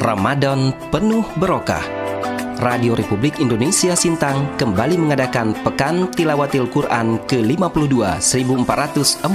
Ramadan penuh berokah. Radio Republik Indonesia Sintang kembali mengadakan Pekan Tilawatil Quran ke-52 1443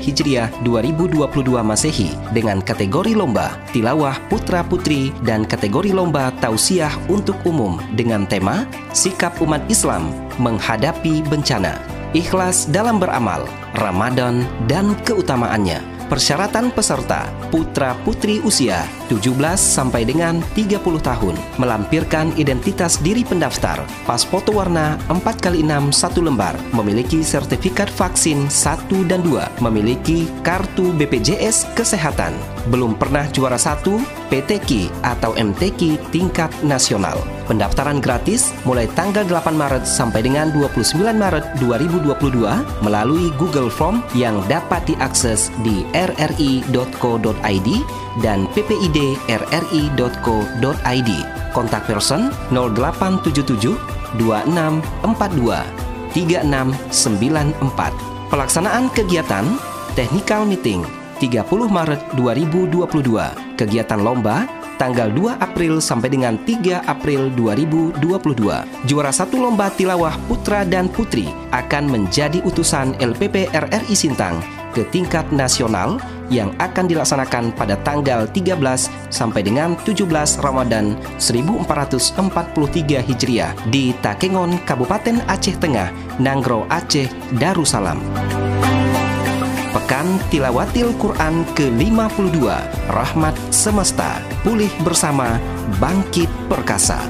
Hijriah 2022 Masehi dengan kategori lomba Tilawah Putra Putri dan kategori lomba Tausiah untuk umum dengan tema Sikap Umat Islam menghadapi bencana. Ikhlas dalam beramal, Ramadan dan keutamaannya. Persyaratan peserta putra putri usia 17 sampai dengan 30 tahun melampirkan identitas diri pendaftar, paspor warna 4x6 satu lembar, memiliki sertifikat vaksin 1 dan 2, memiliki kartu BPJS kesehatan, belum pernah juara satu PTQ atau MTQ tingkat nasional. Pendaftaran gratis mulai tanggal 8 Maret sampai dengan 29 Maret 2022 melalui Google Form yang dapat diakses di rri.co.id dan ppid.rri.co.id. Kontak person 0877 2642 3694. Pelaksanaan kegiatan Technical Meeting 30 Maret 2022. Kegiatan lomba tanggal 2 April sampai dengan 3 April 2022. Juara satu lomba tilawah putra dan putri akan menjadi utusan LPP RRI Sintang ke tingkat nasional yang akan dilaksanakan pada tanggal 13 sampai dengan 17 Ramadan 1443 Hijriah di Takengon, Kabupaten Aceh Tengah, Nanggro Aceh, Darussalam. Pekan Tilawatil Quran ke-52 Rahmat Semesta Pulih Bersama Bangkit Perkasa